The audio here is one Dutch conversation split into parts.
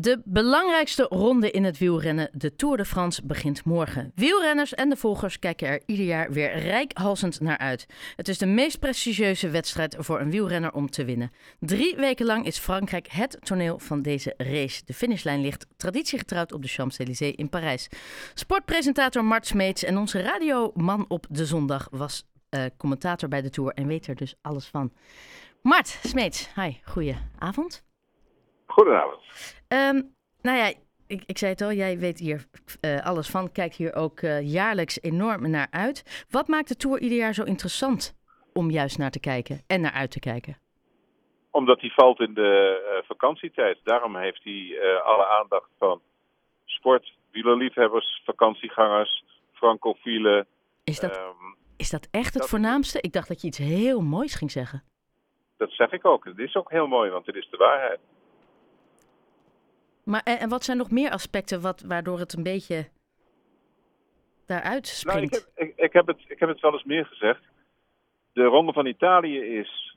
De belangrijkste ronde in het wielrennen, de Tour de France, begint morgen. Wielrenners en de volgers kijken er ieder jaar weer rijkhalsend naar uit. Het is de meest prestigieuze wedstrijd voor een wielrenner om te winnen. Drie weken lang is Frankrijk het toneel van deze race. De finishlijn ligt traditiegetrouwd op de Champs-Élysées in Parijs. Sportpresentator Mart Smeets en onze radioman op de zondag was uh, commentator bij de Tour en weet er dus alles van. Mart Smeets, hi, goeie avond. Goedenavond. Um, nou ja, ik, ik, zei het al, jij weet hier uh, alles van. Kijkt hier ook uh, jaarlijks enorm naar uit. Wat maakt de Tour ieder jaar zo interessant om juist naar te kijken en naar uit te kijken? Omdat hij valt in de uh, vakantietijd. Daarom heeft hij alle aandacht van sport, wielerliefhebbers, vakantiegangers, francofielen. Is dat, um, is dat echt het voornaamste? Ik dacht dat je iets heel moois ging zeggen. Dat zeg ik ook. Het is ook heel mooi, want het is de waarheid. Maar en, wat zijn nog meer aspecten wat, waardoor het een beetje daaruit springt? Nou, ik, heb, ik, ik, heb het, ik heb het wel eens meer gezegd. De ronde van Italië is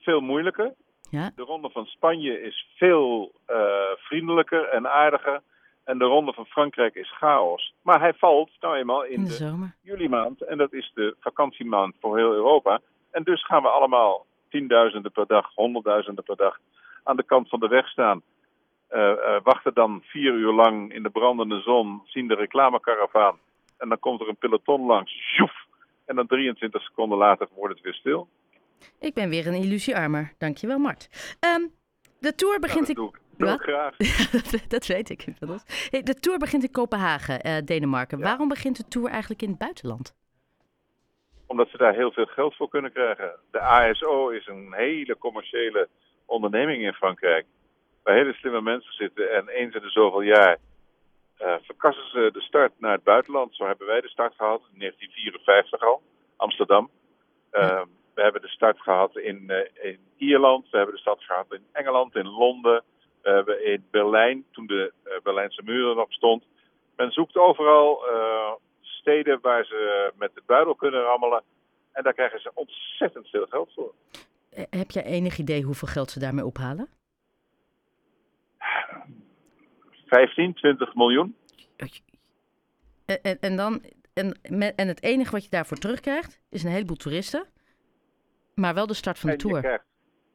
veel moeilijker. Ja. De ronde van Spanje is veel uh, vriendelijker en aardiger. En de ronde van Frankrijk is chaos. Maar hij valt nou eenmaal in, in de, de zomer. juli maand. En dat is de vakantiemaand voor heel Europa. En dus gaan we allemaal tienduizenden per dag, honderdduizenden per dag aan de kant van de weg staan. Uh, uh, wachten dan vier uur lang in de brandende zon, zien de reclamekaravaan. En dan komt er een peloton langs. Sjoef! En dan 23 seconden later wordt het weer stil. Ik ben weer een illusiearmer. Dankjewel, Mart. Um, de tour begint... Nou, dat ik, doe ik graag. dat weet ik. Hey, de tour begint in Kopenhagen, uh, Denemarken. Ja. Waarom begint de tour eigenlijk in het buitenland? Omdat ze daar heel veel geld voor kunnen krijgen. De ASO is een hele commerciële onderneming in Frankrijk waar hele slimme mensen zitten. En eens in de zoveel jaar uh, verkassen ze de start naar het buitenland. Zo hebben wij de start gehad in 1954 al, Amsterdam. Uh, we hebben de start gehad in, uh, in Ierland. We hebben de start gehad in Engeland, in Londen. We hebben in Berlijn, toen de Berlijnse muur nog stond. Men zoekt overal steden waar ze met de buidel kunnen rammelen. En daar krijgen ze ontzettend veel geld voor. Heb jij enig idee hoeveel geld ze daarmee ophalen? 15, 20 miljoen. En, en, dan, en, en het enige wat je daarvoor terugkrijgt, is een heleboel toeristen. Maar wel de start van de tour. Krijgt,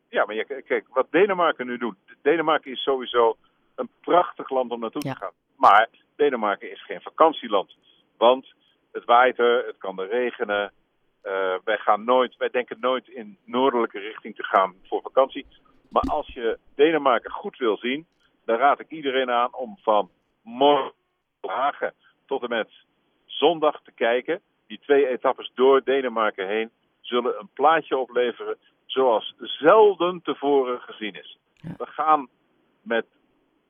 ja, maar je, kijk, wat Denemarken nu doet. Denemarken is sowieso een prachtig land om naartoe Ja. te gaan. Maar Denemarken is geen vakantieland. Want het waait er, het kan er regenen. Uh, wij, gaan nooit, wij denken nooit in noordelijke richting te gaan voor vakantie. Maar als je Denemarken goed wil zien, dan raad ik iedereen aan om van morgen tot en met zondag te kijken. Die twee etappes door Denemarken heen zullen een plaatje opleveren zoals zelden tevoren gezien is. We gaan met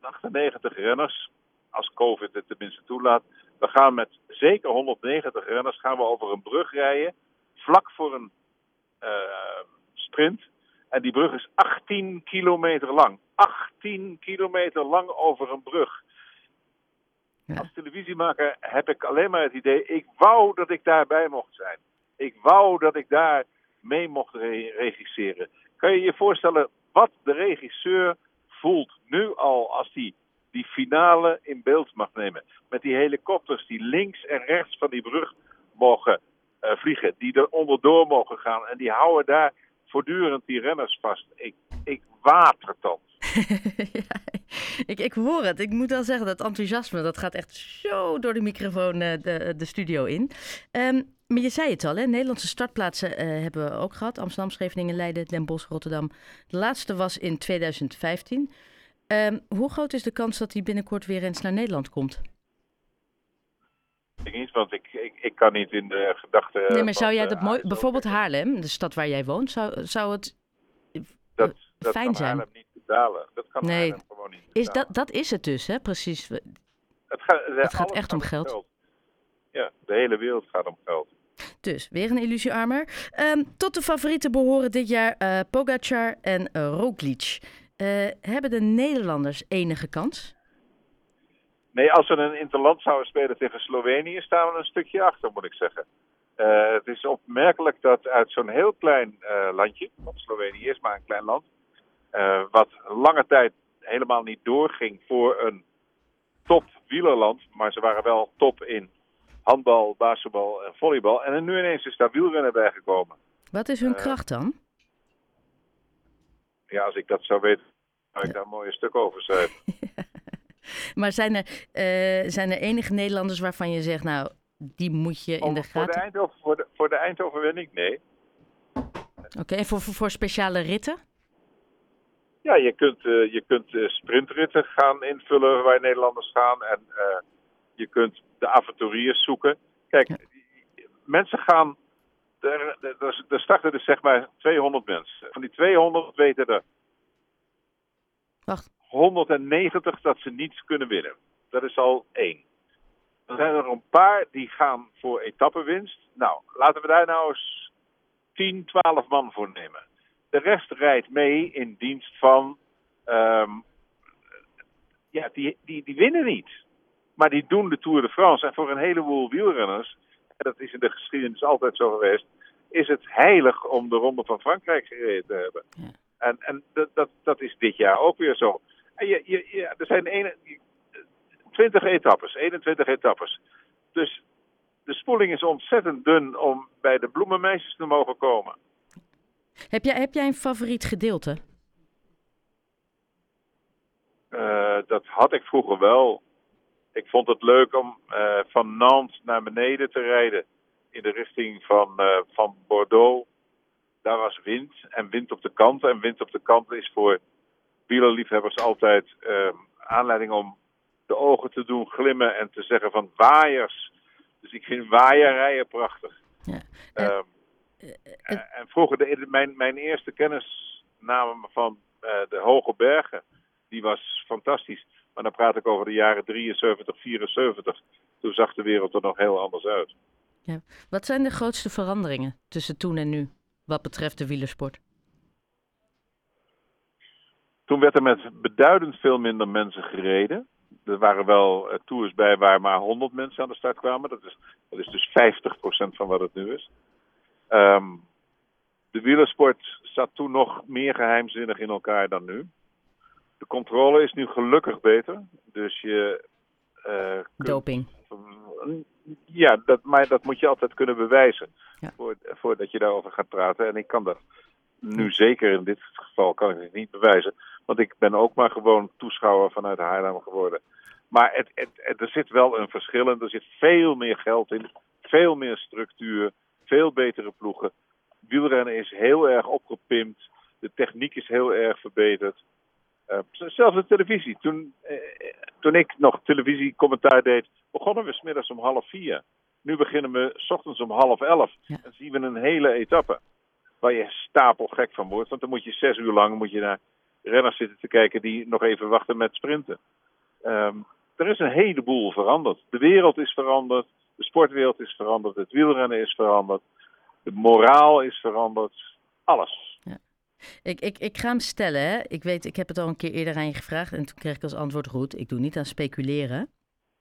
98 renners, als COVID het tenminste toelaat. We gaan met zeker 190 renners gaan we over een brug rijden, vlak voor een uh, sprint. En die brug is 18 kilometer lang. 18 kilometer lang over een brug. Ja. Als televisiemaker heb ik alleen maar het idee, ik wou dat ik daarbij mocht zijn. Ik wou dat ik daar mee mocht re regisseren. Kan je je voorstellen wat de regisseur voelt nu al als hij die finale in beeld mag nemen? Met die helikopters die links en rechts van die brug mogen uh, vliegen, die er onderdoor mogen gaan en die houden daar voortdurend die renners vast. Ik, ik watertand. ja, ik, ik hoor het. Ik moet wel zeggen, dat enthousiasme dat gaat echt zo door de microfoon uh, de, de studio in. Um, maar je zei het al, hè? Nederlandse startplaatsen uh, hebben we ook gehad. Amsterdam, Scheveningen, Leiden, Den Bosch, Rotterdam. De laatste was in 2015. Um, hoe groot is de kans dat hij binnenkort weer eens naar Nederland komt? Ik niet, want ik, ik, ik kan niet in de gedachten. Nee, maar zou jij dat mooi, bijvoorbeeld Haarlem, de stad waar jij woont, zou, zou het dat, dat fijn kan zijn? Haarlem niet betalen. Dat kan Nee, Haarlem gewoon niet Is betalen. dat, dat is het dus, hè? Precies. Het, gaat, Het gaat alles echt om geld. Ja, de hele wereld gaat om geld. Dus, weer een illusiearmer. Um, tot de favorieten behoren dit jaar uh, Pogacar en uh, Roglic. Uh, hebben de Nederlanders enige kans? Nee, als we een interland zouden spelen tegen Slovenië, staan we een stukje achter, moet ik zeggen. Uh, het is opmerkelijk dat uit zo'n heel klein uh, landje, want Slovenië is maar een klein land, uh, wat lange tijd helemaal niet doorging voor een top wielerland. Maar ze waren wel top in handbal, basketbal en volleybal. En nu ineens is daar wielrennen bijgekomen. Wat is hun kracht dan? Ja, als ik dat zou weten, zou ik daar een mooie stuk over schrijven. maar zijn er, uh, zijn er enige Nederlanders waarvan je zegt, nou, die moet je in de gaten... Voor de, Eindhoven, voor de, voor de Eindhoven nee. Oké, en voor, voor, voor, speciale ritten? Ja, je kunt, uh, je kunt uh, sprintritten gaan invullen waar Nederlanders gaan. En je kunt de avonturiers zoeken. Kijk, ja. mensen gaan... Er, er, er starten dus zeg maar 200 mensen. Van die 200 weten er Wacht. 190 dat ze niets kunnen winnen. Dat is al één. Dan zijn er een paar die gaan voor etappenwinst. Nou, laten we daar nou eens 10, 12 man voor nemen. De rest rijdt mee in dienst van. Um, ja, die, die, die winnen niet. Maar die doen de Tour de France. En voor een heleboel wielrenners, en dat is in de geschiedenis altijd zo geweest, is het heilig om de Ronde van Frankrijk gereden te hebben. Ja. En, en dat, dat, dat is dit jaar ook weer zo. Je, je, je, er zijn een, 20 etappes, 21 etappes. Dus de spoeling is ontzettend dun om bij de bloemenmeisjes te mogen komen. Heb jij, heb jij een favoriet gedeelte? Uh, dat had ik vroeger wel. Ik vond het leuk om uh, van Nantes naar beneden te rijden. In de richting van, uh, van Bordeaux. Daar was wind. En wind op de kanten. En wind op de kanten is voor wielerliefhebbers altijd aanleiding om de ogen te doen glimmen. En te zeggen van waaiers. Dus ik vind waaierrijen prachtig. Ja. Um, en, en vroeger, de, mijn, mijn eerste kennisname van uh, de Hoge Bergen, die was fantastisch. Maar dan praat ik over de jaren 73, 74. Toen zag de wereld er nog heel anders uit. Ja. Wat zijn de grootste veranderingen tussen toen en nu, wat betreft de wielersport? Toen werd er met beduidend veel minder mensen gereden. Er waren wel uh, tours bij waar maar 100 mensen aan de start kwamen. Dat is, dat is dus 50% van wat het nu is. Um, de wielersport zat toen nog meer geheimzinnig in elkaar dan nu. De controle is nu gelukkig beter. Dus je. Uh, kunt, Doping. Ja, dat, maar dat moet je altijd kunnen bewijzen. Ja. Voor, voordat je daarover gaat praten. En ik kan dat nu zeker in dit geval kan ik het niet bewijzen. Want ik ben ook maar gewoon toeschouwer vanuit Haarlem geworden. Maar het, het, het, er zit wel een verschil in. Er zit veel meer geld in. Veel meer structuur veel betere ploegen. Wielrennen is heel erg opgepimpt. De techniek is heel erg verbeterd. Uh, zelfs de televisie. Toen, uh, toen ik nog televisiecommentaar deed, begonnen we smiddags om half vier. Nu beginnen we s ochtends om half elf. Ja. En zien we een hele etappe. Waar je stapel gek van wordt. Want dan moet je zes uur lang moet je naar renners zitten te kijken die nog even wachten met sprinten. Um, er is een heleboel veranderd. De wereld is veranderd. De sportwereld is veranderd, het wielrennen is veranderd, de moraal is veranderd, alles. Ja. Ik, ik, ik ga hem stellen. Hè. Ik weet, ik heb het al een keer eerder aan je gevraagd en toen kreeg ik als antwoord goed. Ik doe niet aan speculeren.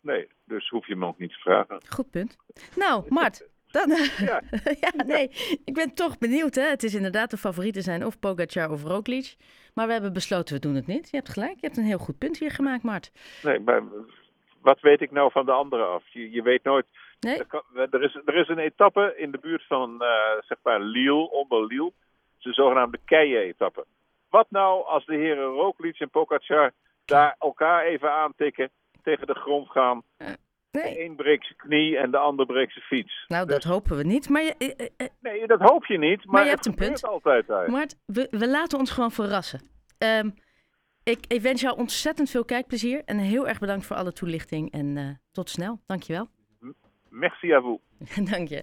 Nee, dus hoef je me ook niet te vragen. Goed punt. Nou, Mart. Dan, ja. ja, nee, ik ben toch benieuwd. Hè? Het is inderdaad de favorieten zijn of Pogacar of Roglic. Maar we hebben besloten, we doen het niet. Je hebt gelijk, je hebt een heel goed punt hier gemaakt, Mart. Nee, maar wat weet ik nou van de anderen af? Je, je weet nooit. Nee? Er, kan, er, is, er is een etappe in de buurt van, uh, zeg maar, Lille, onder Lille. De zogenaamde keien-etappe. Wat nou als de heren Roglic en Pogacar daar elkaar even aantikken, tegen de grond gaan. Nee. Eén breekt zijn knie en de ander breekt zijn fiets. Nou, dus... dat hopen we niet. Maar je, uh, uh, nee, dat hoop je niet. Maar, maar je hebt een punt. altijd uit. Mart, we, we laten ons gewoon verrassen. Um, ik, ik, wens jou ontzettend veel kijkplezier en heel erg bedankt voor alle toelichting. En uh, tot snel. Dankjewel. Merci à vous. Dank je.